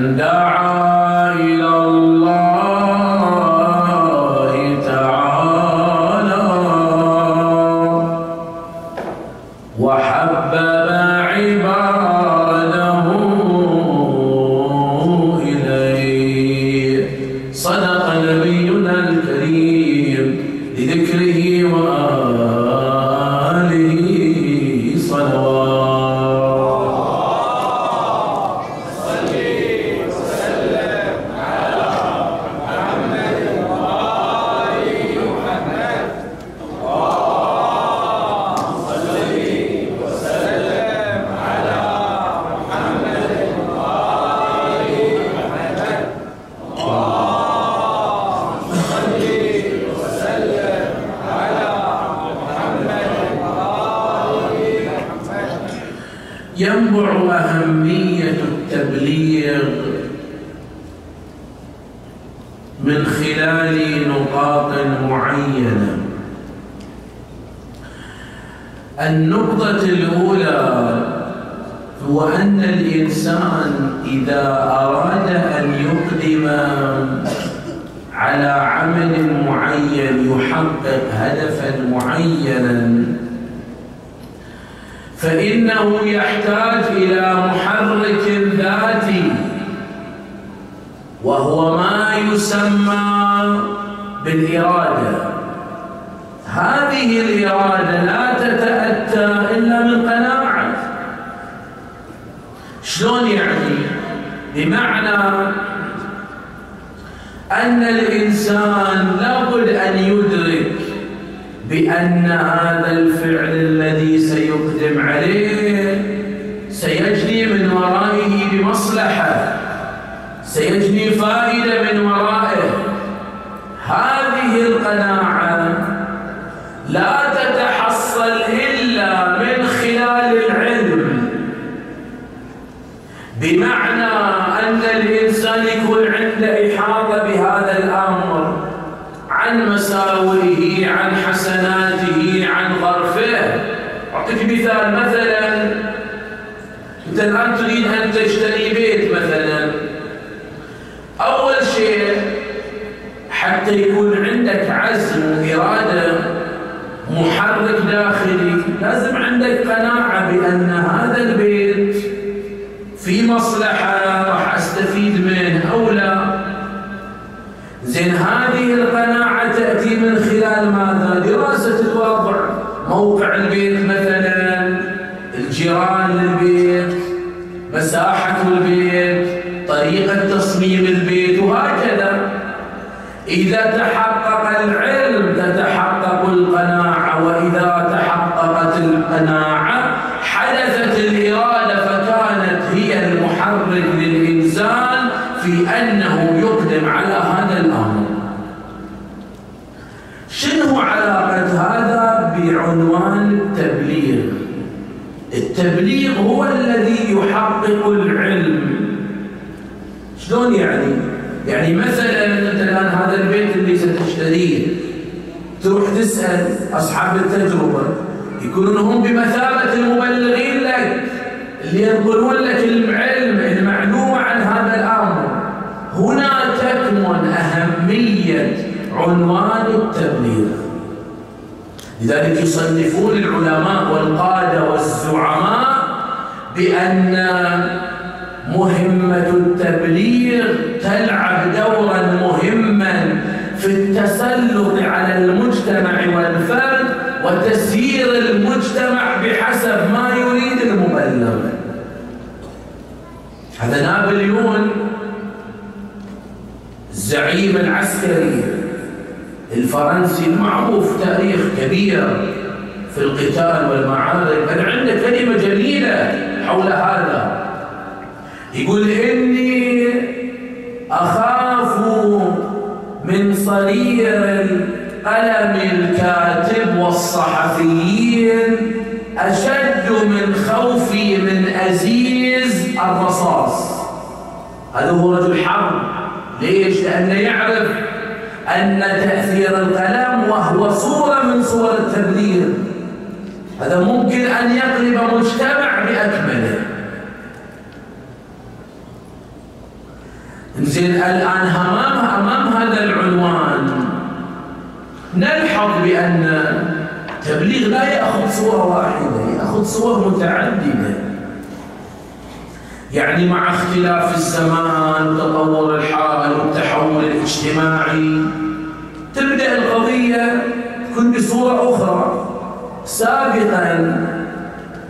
دعا فإنه يحتاج إلى محرك ذاتي وهو ما يسمى بالإرادة هذه الإرادة لا تتأتى إلا من قناعة شلون يعني؟ بمعنى أن الإنسان لابد أن يدرك بأن هذا الفعل مثلا أنت الآن تريد أن تشتري بيت مثلا أول شيء حتى يكون عندك عزم وإرادة محرك داخلي لازم عندك قناعة بأن هذا البيت في مصلحة راح أستفيد منه أو لا زين هذه القناعة تأتي من خلال ماذا؟ دراسة الوضع موقع البيت مثلا الجيران للبيت مساحة البيت طريقة تصميم البيت وهكذا. إذا تحقق العلم التبليغ هو الذي يحقق العلم. شلون يعني؟ يعني مثلا أنت الآن هذا البيت اللي ستشتريه تروح تسأل أصحاب التجربة يكونون هم بمثابة المبلغين لك اللي ينقلون لك العلم المعلومة عن هذا الأمر. هنا تكمن عنوان التبليغ لذلك يصنفون العلماء والقادة والزعماء بأن مهمة التبليغ تلعب دورا مهما في التسلط على المجتمع والفرد وتسيير المجتمع بحسب ما يريد المبلغ. هذا نابليون الزعيم العسكري الفرنسي المعروف تاريخ كبير في القتال والمعارك بل عنده كلمة جميلة حول هذا. يقول إني أخاف من صرير القلم الكاتب والصحفيين أشد من خوفي من أزيز الرصاص. هذا هو رجل حرب. ليش؟ لأنه يعرف أن تأثير القلم وهو صورة من صور التبليغ. هذا ممكن أن يقلب مجتمع بأكمله. زين الآن أمام أمام هذا العنوان. نلحظ بأن التبليغ لا يأخذ صورة واحدة يأخذ صور متعددة. يعني مع اختلاف الزمان وتطور الحال والتحول الاجتماعي تبدأ القضية تكون بصورة أخرى سابقا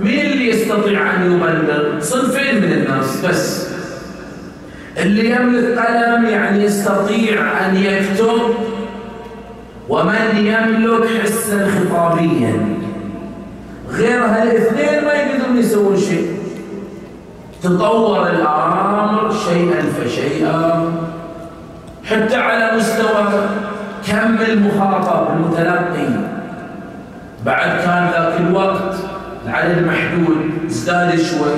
مين اللي يستطيع أن يبلغ؟ صنفين من الناس بس. اللي يملك قلم يعني يستطيع أن يكتب ومن يملك حسا خطابيا. غير هالاثنين ما يقدرون يسوون شيء. تطور الأمر شيئا فشيئا حتى على مستوى كم المخاطب المتلقي. بعد كان ذاك الوقت العدد محدود ازداد شوي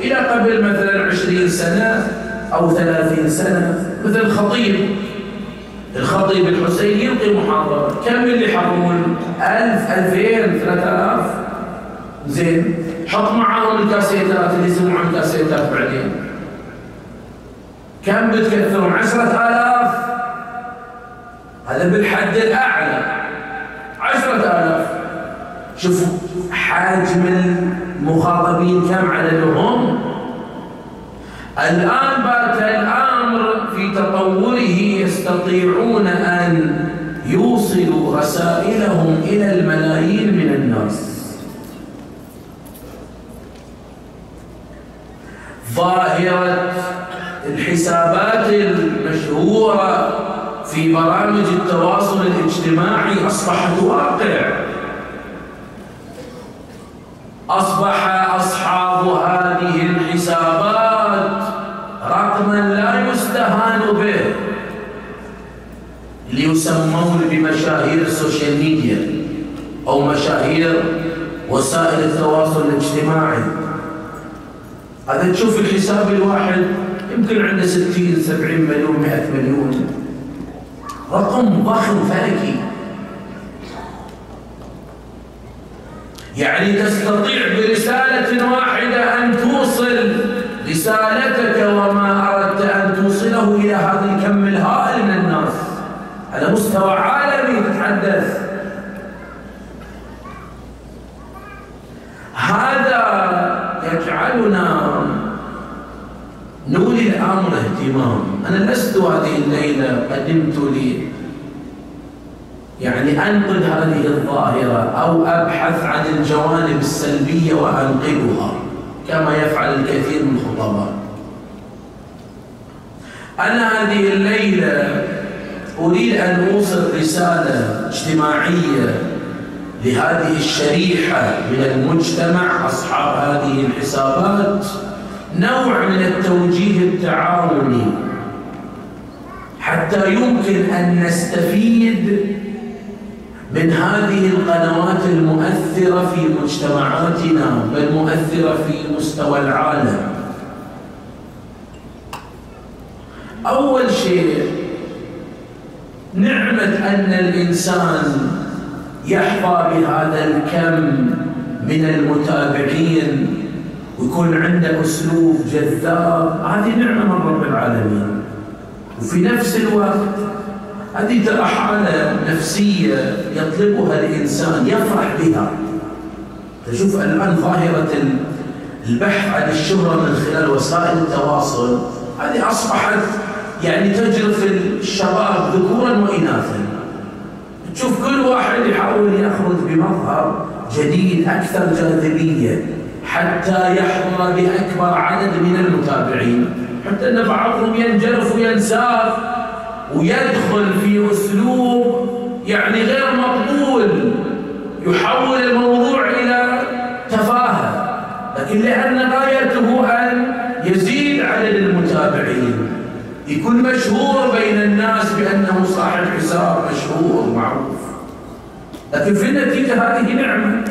إلى قبل مثلا عشرين سنة أو ثلاثين سنة مثل الخطيب الخطيب الحسين يلقي محاضرة. كم اللي يحضرون ألف ألفين ثلاثة آلاف. زين. حط معاهم الكاسيتات اللي يسمعون الكاسيتات بعدين. كم بتكثرون عشرة آلاف. هذا بالحد الأعلى. عشرة آلاف. شوفوا حجم المخاطبين كم عددهم؟ الآن بات الأمر في تطوره يستطيعون أن يوصلوا رسائلهم إلى الملايين من الناس ظاهرة الحسابات المشهورة في برامج التواصل الاجتماعي أصبحت واقع. أصبح أصحاب هذه الحسابات رقما لا يستهان به. ليسمون بمشاهير السوشيال ميديا أو مشاهير وسائل التواصل الاجتماعي. هذا تشوف الحساب الواحد يمكن عنده 60 70 مليون 100 مليون. رقم ضخم فلكي. يعني تستطيع برسالة واحدة أن توصل رسالتك وما أردت أن توصله إلى هذا الكم الهائل من الناس. على مستوى عالمي تتحدث. هذا يجعلنا الأمر اهتمام. أنا لست هذه الليلة قدمت لي يعني أنقذ هذه الظاهرة أو أبحث عن الجوانب السلبية وأنقذها كما يفعل الكثير من الخطباء أنا هذه الليلة أريد أن أوصل رسالة اجتماعية لهذه الشريحة من المجتمع أصحاب هذه الحسابات. نوع من التوجيه التعاوني حتى يمكن أن نستفيد من هذه القنوات المؤثرة في مجتمعاتنا بل مؤثرة في مستوى العالم. أول شيء نعمة أن الإنسان يحظى بهذا الكم من المتابعين ويكون عنده أسلوب جذاب. هذه نعمة من رب العالمين. وفي نفس الوقت هذه ترى حالة نفسية يطلبها الإنسان يفرح بها. تشوف الآن ظاهرة البحث عن الشهرة من خلال وسائل التواصل. هذه أصبحت يعني تجرف الشباب ذكورا وإناثا. تشوف كل واحد يحاول يخرج بمظهر جديد أكثر جاذبية. حتى يحظى بأكبر عدد من المتابعين. حتى أن بعضهم ينجرف وينساق ويدخل في أسلوب يعني غير مقبول يحول الموضوع إلى تفاهة. لكن لأن غايته أن يزيد عدد المتابعين. يكون مشهور بين الناس بأنه صاحب حساب مشهور معروف لكن في النتيجة هذه نعمة.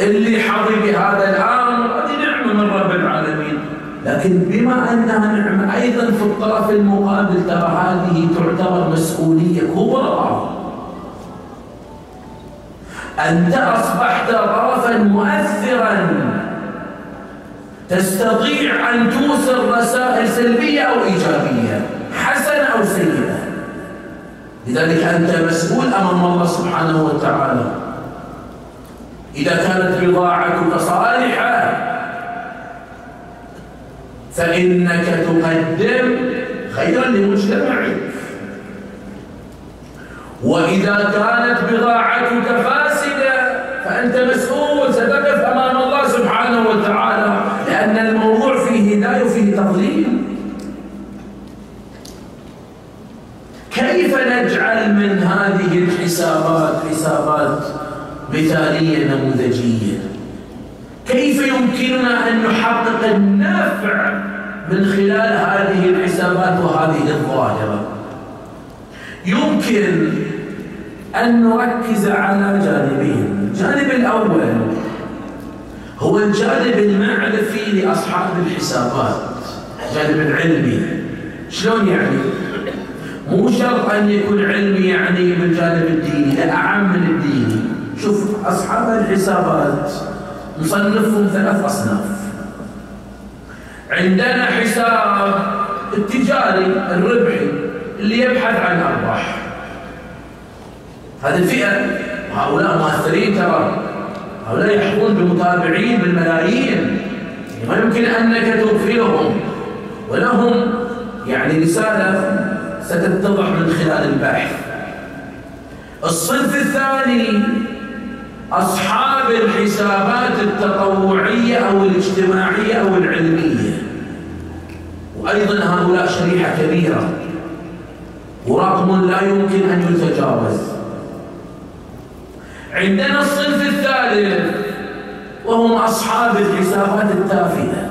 اللي حظي بهذا الامر هذه نعمة من رب العالمين. لكن بما أنها نعمة أيضا في الطرف المقابل ترى هذه تعتبر مسؤولية كبرى. أنت أصبحت طرفا مؤثرا. تستطيع أن توصل رسائل سلبية أو إيجابية حسنة أو سيئة. لذلك أنت مسؤول أمام الله سبحانه وتعالى. إذا كانت بضاعتك صالحة فإنك تقدم خيرا لمجتمعك. وإذا كانت بضاعتك فاسدة فأنت مسؤول ستقف أمام الله سبحانه وتعالى لأن الموضوع فيه هداية وفيه تضليل. كيف نجعل من هذه الحسابات حسابات؟ مثالية نموذجية. كيف يمكننا أن نحقق النفع من خلال هذه الحسابات وهذه الظاهرة؟ يمكن أن نركز على جانبين. الجانب الأول هو الجانب المعرفي لأصحاب الحسابات. الجانب العلمي. شلون يعني؟ مو شرط أن يكون علمي يعني بالجانب الديني لا أعم من الديني شوف أصحاب الحسابات نصنفهم ثلاث أصناف. عندنا حساب التجاري الربحي اللي يبحث عن أرباح. هذه الفئة وهؤلاء مؤثرين ترى. هؤلاء يحظون بمتابعين بالملايين. ما يمكن أنك تغفلهم ولهم يعني رسالة ستتضح من خلال البحث. الصنف الثاني أصحاب الحسابات التطوعية أو الاجتماعية أو العلمية. وأيضا هؤلاء شريحة كبيرة. ورقم لا يمكن أن يتجاوز. عندنا الصنف الثالث وهم أصحاب الحسابات التافهة.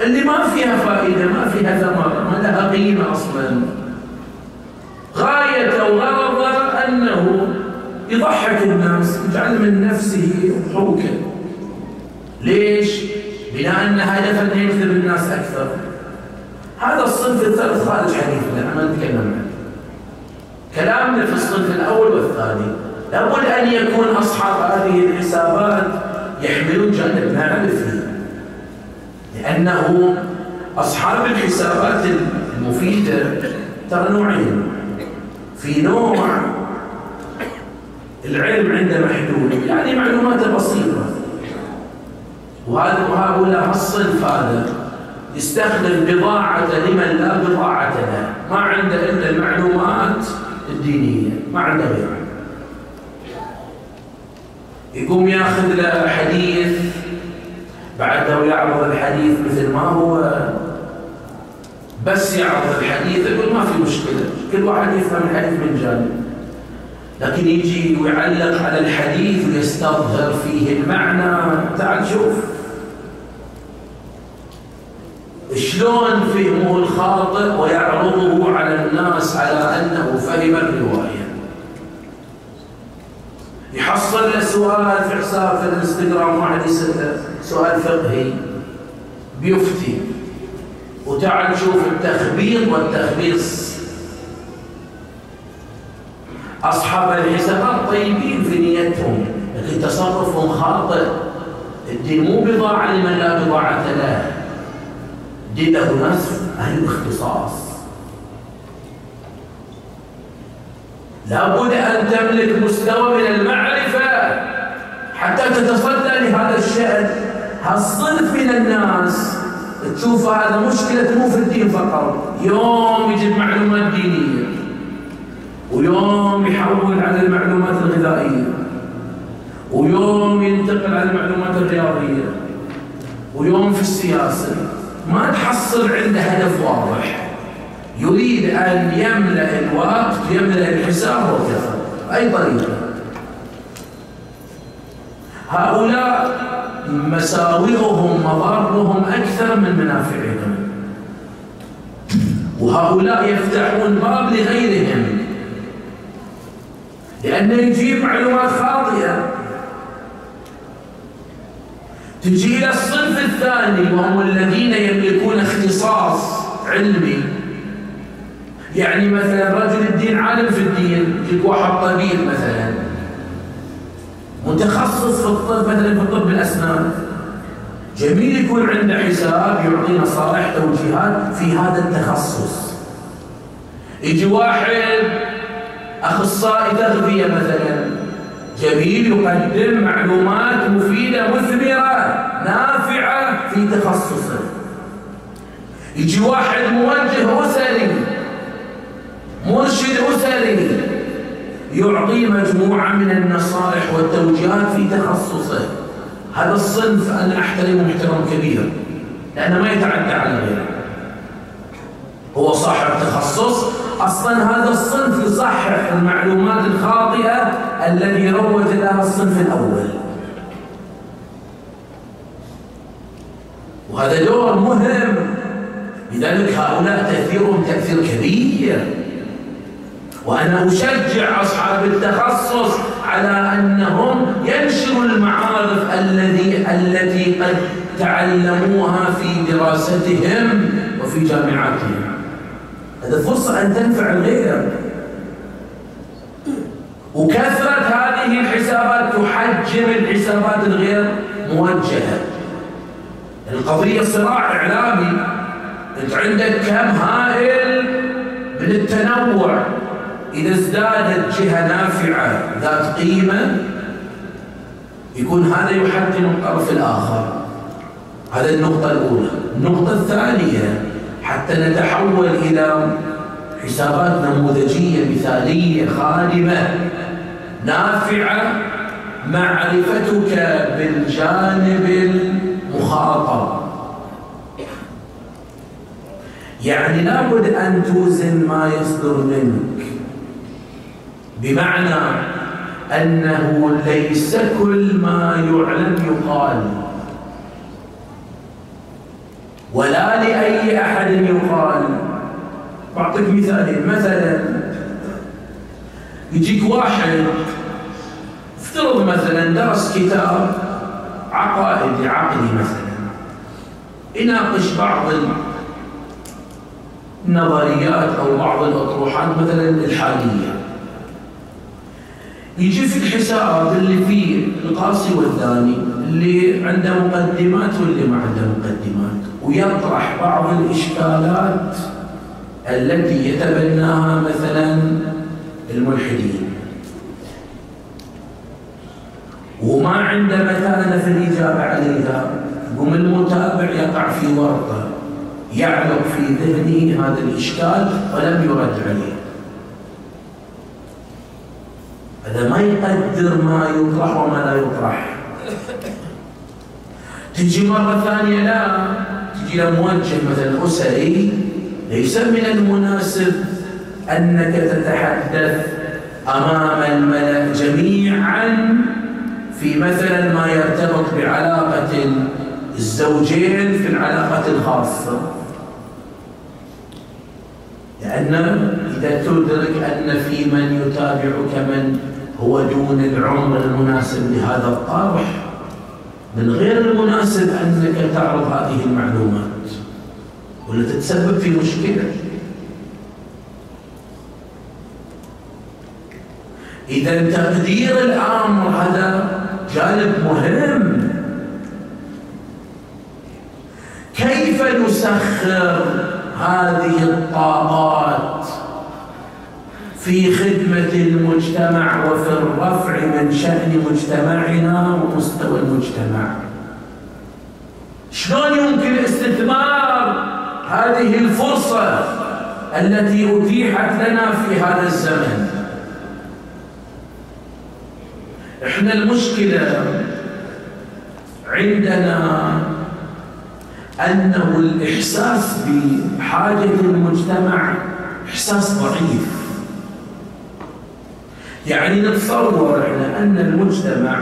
اللي ما فيها فائدة ما فيها ثمرة ما لها قيمة أصلا. غاية وغرض أنه يضحك الناس يجعل من نفسه ضحوكا ليش؟ بناء أن هدفا يجذب الناس أكثر. هذا الصنف الثالث خارج حديثنا ما نتكلم عنه. كلامنا في الصنف الأول والثاني. لابد أن يكون أصحاب هذه الحسابات يحملون جانب معرفي لأنه أصحاب الحسابات المفيدة ترى نوعين. في نوع العلم عنده محدود. يعني معلوماته بسيطة. وهذا وهؤلاء الصنف هذا يستخدم بضاعة لمن لا بضاعة له. ما عنده إلا المعلومات الدينية. ما عنده غيرها يقوم ياخذ له حديث بعده يعرض الحديث مثل ما هو بس يعرض الحديث يقول ما في مشكلة. كل واحد يفهم الحديث من جانب. لكن يجي ويعلق على الحديث ويستظهر فيه المعنى. تعال شوف. شلون فهمه الخاطئ ويعرضه على الناس على أنه فهم الرواية. يحصل له سؤال في حساب في الانستغرام واحد يسأله سؤال فقهي. بيفتي. وتعال شوف التخبيط والتخبيص. أصحاب الحسابات طيبين في نيتهم لكن تصرفهم خاطئ. الدين مو بضاعة لمن لا بضاعة له. الدين له ناس أهل الاختصاص. لابد أن تملك مستوى من المعرفة حتى تتصدى لهذا الشأن. هالصنف من الناس. تشوف هذا مشكلة مو في الدين فقط. يوم يجيب معلومات دينية. ويوم يحول على المعلومات الغذائية ويوم ينتقل على المعلومات الرياضية ويوم في السياسة. ما تحصل عنده هدف واضح. يريد أن يملأ الوقت يملأ الحساب وكفى أي طريقة؟ هؤلاء مساوئهم مضارهم أكثر من منافعهم. وهؤلاء يفتحون باب لغيرهم. لأنه يجيب معلومات خاطئة. تجي إلى الصنف الثاني وهم الذين يملكون اختصاص علمي. يعني مثلا رجل الدين عالم في الدين يجيك واحد طبيب مثلا. متخصص في الطب مثلا في طب الأسنان. جميل يكون عنده حساب يعطي نصائح توجيهات في هذا التخصص. يجي واحد أخصائي تغذية مثلا. جميل يقدم معلومات مفيدة مثمرة نافعة في تخصصه. يجي واحد موجه أسري مرشد أسري يعطي مجموعة من النصائح والتوجيهات في تخصصه. هذا الصنف أنا أحترمه احترام كبير لأنه ما يتعدى على غيره. هو صاحب تخصص. أصلا هذا الصنف يصحح المعلومات الخاطئة الذي روج لها الصنف الأول. وهذا دور مهم. لذلك هؤلاء تأثيرهم تأثير كبير. وأنا أشجع أصحاب التخصص على أنهم ينشروا المعارف الذي التي قد تعلموها في دراستهم وفي جامعاتهم. هذا فرصة أن تنفع الغير. وكثرة هذه الحسابات تحجم الحسابات الغير موجهة. القضية صراع إعلامي. أنت عندك كم هائل من التنوع. إذا ازدادت جهة نافعة ذات قيمة يكون هذا يحجم الطرف الآخر. هذا النقطة الأولى. النقطة الثانية حتى نتحول إلى حسابات نموذجية مثالية خادمة نافعة معرفتك بالجانب المخاطب. يعني لابد أن توزن ما يصدر منك بمعنى أنه ليس كل ما يعلم يقال. ولا لأي أحد يقال. بعطيك مثالين مثلا يجيك واحد افترض مثلا درس كتاب عقائدي عقلي مثلا يناقش بعض النظريات أو بعض الأطروحات مثلا الحالية. يجي في الحساب اللي فيه القاصي والثاني اللي عنده مقدمات واللي ما عنده مقدمات. ويطرح بعض الإشكالات التي يتبناها مثلا الملحدين. وما عنده متانة في الإجابة عليها يقوم المتابع يقع في ورطة يعلق في ذهنه هذا الإشكال ولم يرد عليه. هذا ما يقدر ما يطرح وما لا يطرح. تجي مرة ثانية لا. تجي موجه مثلا أسري ليس من المناسب أنك تتحدث أمام الملأ جميعا في مثلا ما يرتبط بعلاقة الزوجين في العلاقة الخاصة. لأن إذا تدرك أن في من يتابعك من هو دون العمر المناسب لهذا الطرح من غير المناسب أنك تعرض هذه المعلومات ولا تتسبب في مشكلة. إذا تقدير الأمر هذا جانب مهم. كيف نسخر هذه الطاقات؟ في خدمة المجتمع وفي الرفع من شأن مجتمعنا ومستوى المجتمع. شلون يمكن استثمار هذه الفرصة التي أتيحت لنا في هذا الزمن. إحنا المشكلة عندنا أنه الإحساس بحاجة المجتمع إحساس ضعيف. يعني نتصور إحنا أن المجتمع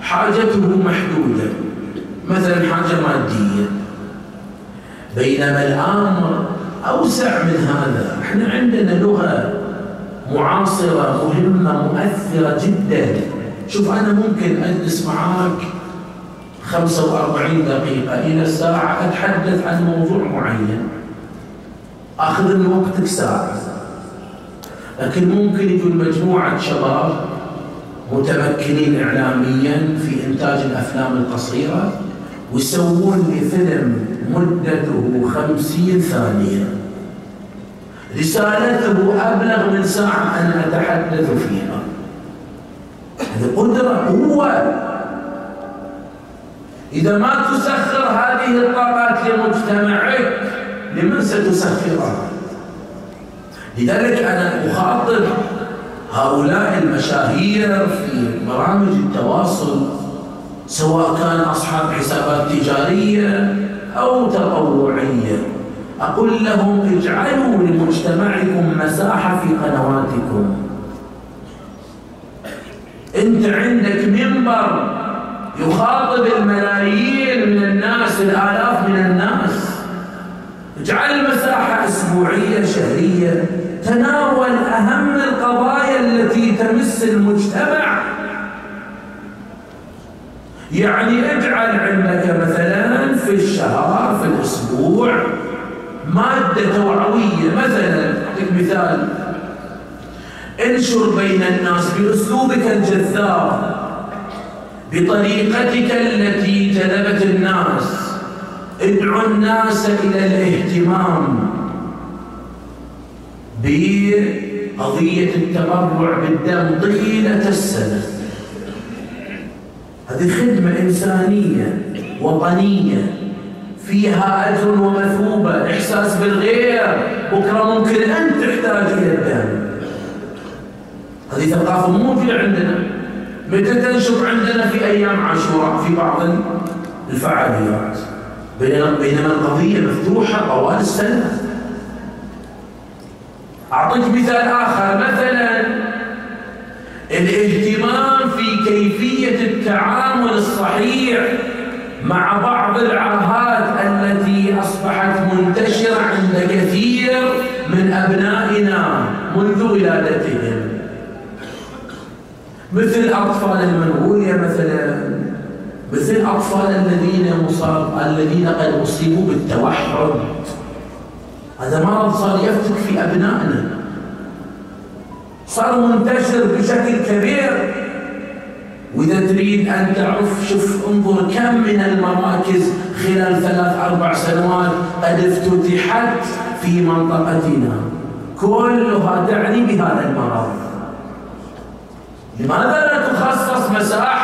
حاجته محدودة. مثلا حاجة مادية. بينما الأمر أوسع من هذا. إحنا عندنا لغة معاصرة مهمة مؤثرة جدا. شوف أنا ممكن أجلس معاك 45 دقيقة إلى ساعة أتحدث عن موضوع معين. أخذ من وقتك ساعة. لكن ممكن يكون مجموعة شباب متمكنين إعلاميا في إنتاج الأفلام القصيرة ويسوون لي فيلم مدته خمسين ثانية. رسالته أبلغ من ساعة أنا أتحدث فيها. هذه قدرة قوة. إذا ما تسخر هذه الطاقات لمجتمعك لمن ستسخرها؟ لذلك أنا أخاطب هؤلاء المشاهير في برامج التواصل سواء كان أصحاب حسابات تجارية أو تطوعية. أقول لهم اجعلوا لمجتمعكم مساحة في قنواتكم. أنت عندك منبر يخاطب الملايين من الناس الآلاف من الناس. اجعل مساحة أسبوعية شهرية. تناول أهم القضايا التي تمس المجتمع. يعني اجعل عندك مثلا في الشهر في الأسبوع مادة توعوية مثلا أعطيك مثال. انشر بين الناس بأسلوبك الجذاب بطريقتك التي جذبت الناس. ادعو الناس إلى الاهتمام. بقضية التبرع بالدم طيلة السنة. هذه خدمة إنسانية وطنية فيها أجر ومثوبة إحساس بالغير. بكرة ممكن أنت تحتاج إلى الدم. هذه ثقافة موجودة عندنا. متى تنشر عندنا في أيام عاشوراء؟ في بعض الفعاليات. بينما القضية مفتوحة طوال السنة. أعطيك مثال آخر. مثلا الاهتمام في كيفية التعامل الصحيح مع بعض العاهات التي أصبحت منتشرة عند كثير من أبنائنا منذ ولادتهم. مثل أطفال المنغولية مثلا. مثل الأطفال الذين مصاب الذين قد أصيبوا بالتوحد. هذا مرض صار يفتك في أبنائنا. صار منتشر بشكل كبير. وإذا تريد أن تعرف شوف انظر كم من المراكز خلال ثلاث أربع سنوات قد افتتحت في منطقتنا. كلها تعني بهذا المرض. لماذا لا تخصص مساحة؟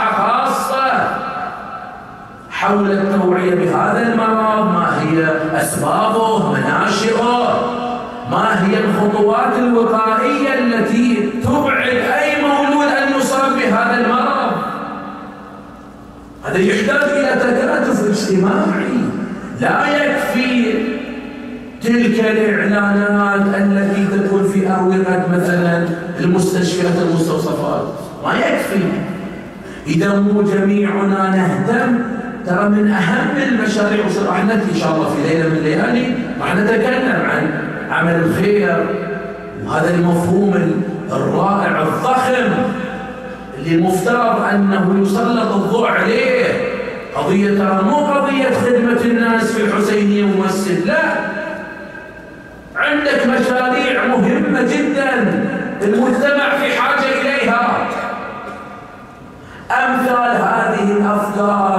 حول التوعية بهذا المرض ما هي أسبابه مناشئه؟ ما هي الخطوات الوقائية التي تبعد أي مولود أن يصاب بهذا المرض؟ هذا يحتاج إلى تكاتف اجتماعي. لا يكفي تلك الإعلانات التي تكون في أروقة مثلا المستشفيات المستوصفات. ما يكفي. إذا مو جميعنا نهتم ترى من أهم المشاريع نأتي إن شاء الله في ليلة من الليالي راح نتكلم عن عمل الخير وهذا المفهوم الرائع الضخم اللي المفترض أنه يسلط الضوء عليه. قضية ترى مو قضية خدمة الناس في الحسينية ومسجد لا. عندك مشاريع مهمة جدا المجتمع في حاجة إليها. أمثال هذه الأفكار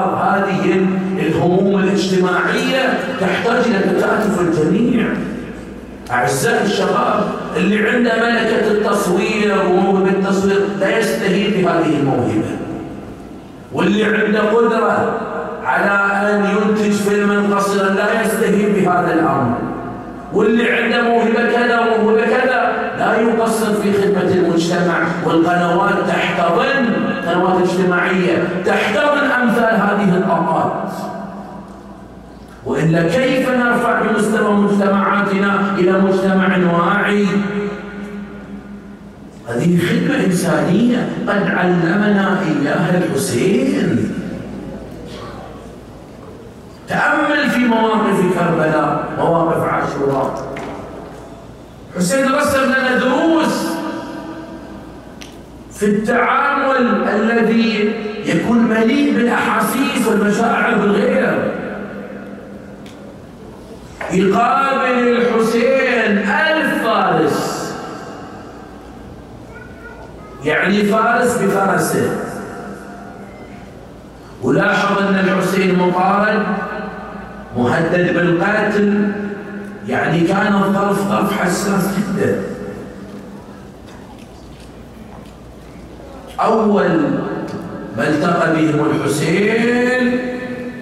الهموم الاجتماعية تحتاج إلى تكاتف الجميع. أعزائي الشباب اللي عنده ملكة التصوير وموهبة التصوير لا يستهين بهذه الموهبة. واللي عنده قدرة على أن ينتج فيلما قصيرا لا يستهين بهذا الأمر. واللي عنده موهبة كذا وموهبة كذا لا يقصر في خدمة المجتمع والقنوات. تحتضن قنوات اجتماعية تحتضن أمثال هذه الطاقات وإلا كيف نرفع بمستوى مجتمعاتنا إلى مجتمع واعي؟ هذه خدمة إنسانية. قد علمنا إياها الحسين. تأمل في مواقف كربلاء مواقف عاشوراء. حسين رسم لنا دروس في التعامل الذي يكون مليء بالأحاسيس والمشاعر بالغير. يقابل الحسين ألف فارس. يعني فارس بفرسه ولاحظ أن الحسين مطارد مهدد بالقتل يعني كان الظرف ظرف حساس جدا. أول ما التقى بهم الحسين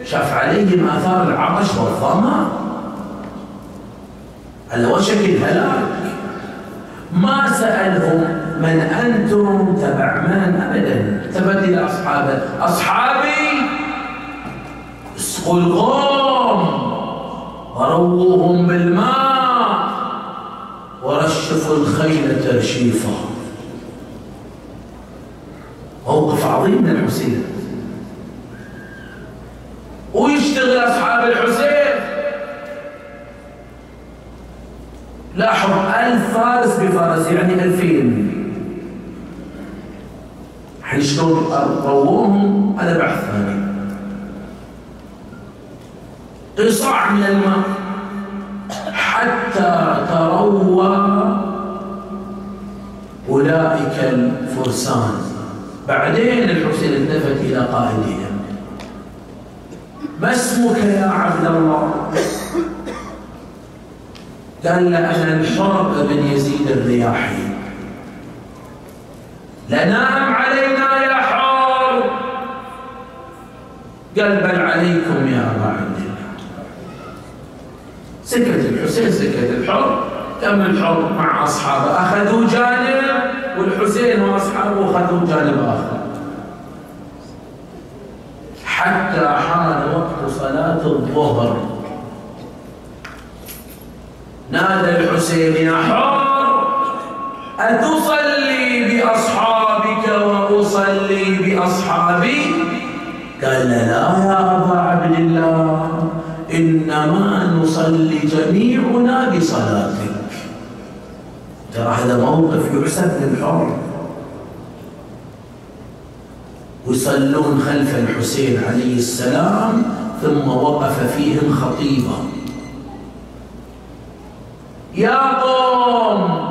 شاف عليهم آثار العطش والظمأ. على وشك الهلاك ما سألهم من أنتم تبع من أبدا. إلى أصحابه أصحابي اسقوا القوم ورووهم بالماء ورشفوا الخيل ترشيفا. موقف عظيم من الحسين. ويشتغل أصحاب الحسين. لاحظ ألف فارس بفارس يعني ألفين. حين شلون رووهم هذا بحث ثاني. قصاع من الماء. حتى تروى أولئك الفرسان. بعدين الحسين التفت إلى قائدهم. ما اسمك يا عبد الله؟ قال له أنا الحر بن يزيد الرياحي. لنام علينا يا حر قال بل عليكم يا أبا عبد الله. سكت الحسين سكت الحر تم الحر مع أصحابه؟ أخذوا جانب والحسين وأصحابه أخذوا جانب آخر. حتى حان وقت صلاة الظهر. نادى الحسين يا حر أتصلي بأصحابك وأصلي بأصحابي؟ قال لا يا أبا عبد الله إنما نصلي جميعنا بصلاتك. ترى هذا موقف يحسب للحر يصلون خلف الحسين عليه السلام ثم وقف فيهم خطيبا. يا قوم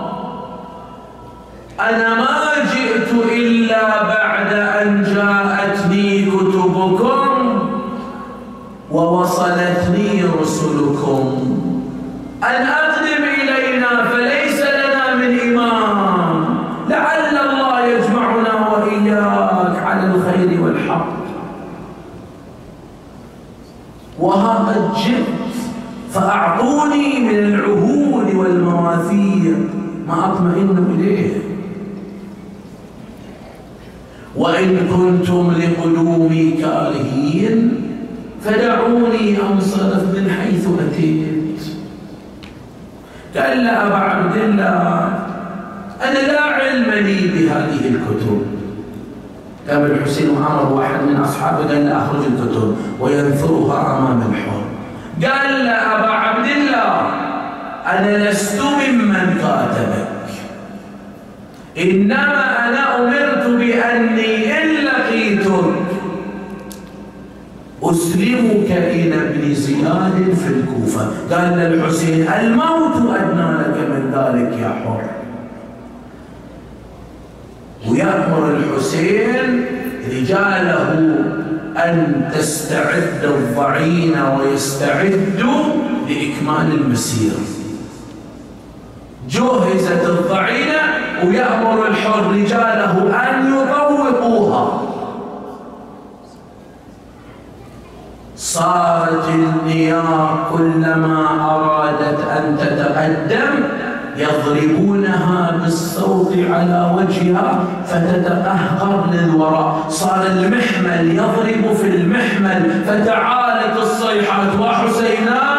أنا ما جئت إلا بعد أن جاءتني كتبكم ووصلتني رسلكم أن أقدم إلينا فليس لنا من إمام لعل الله يجمعنا وإياك على الخير والحق وها قد جئت فأعطوني من العهود والمواثيق ما أطمئن إليه وإن كنتم لقدومي كارهين فدعوني أنصرف من حيث أتيت قال لا أبا عبد الله أنا لا علم بهذه الكتب. قام الحسين وعمر واحد من أصحابه قال لا أخرج الكتب وينثرها أمام الحر قال له أبا عبد الله أنا لست ممن كاتبك. إنما أنا أمرت بأني إن لقيتك أسلمك إلى ابن زياد في الكوفة. قال للحسين الموت أدنى لك من ذلك يا حر. يأمر الحسين رجاله أن تستعد الضعين ويستعدوا لإكمال المسير. جهزت الضعينة ويأمر الحر رجاله أن يطوقوها. صارت النيار كلما أرادت أن تتقدم يضربونها بالصوت على وجهها فتتقهقر للوراء. صار المحمل يضرب في المحمل فتعالت الصيحات. وحسينان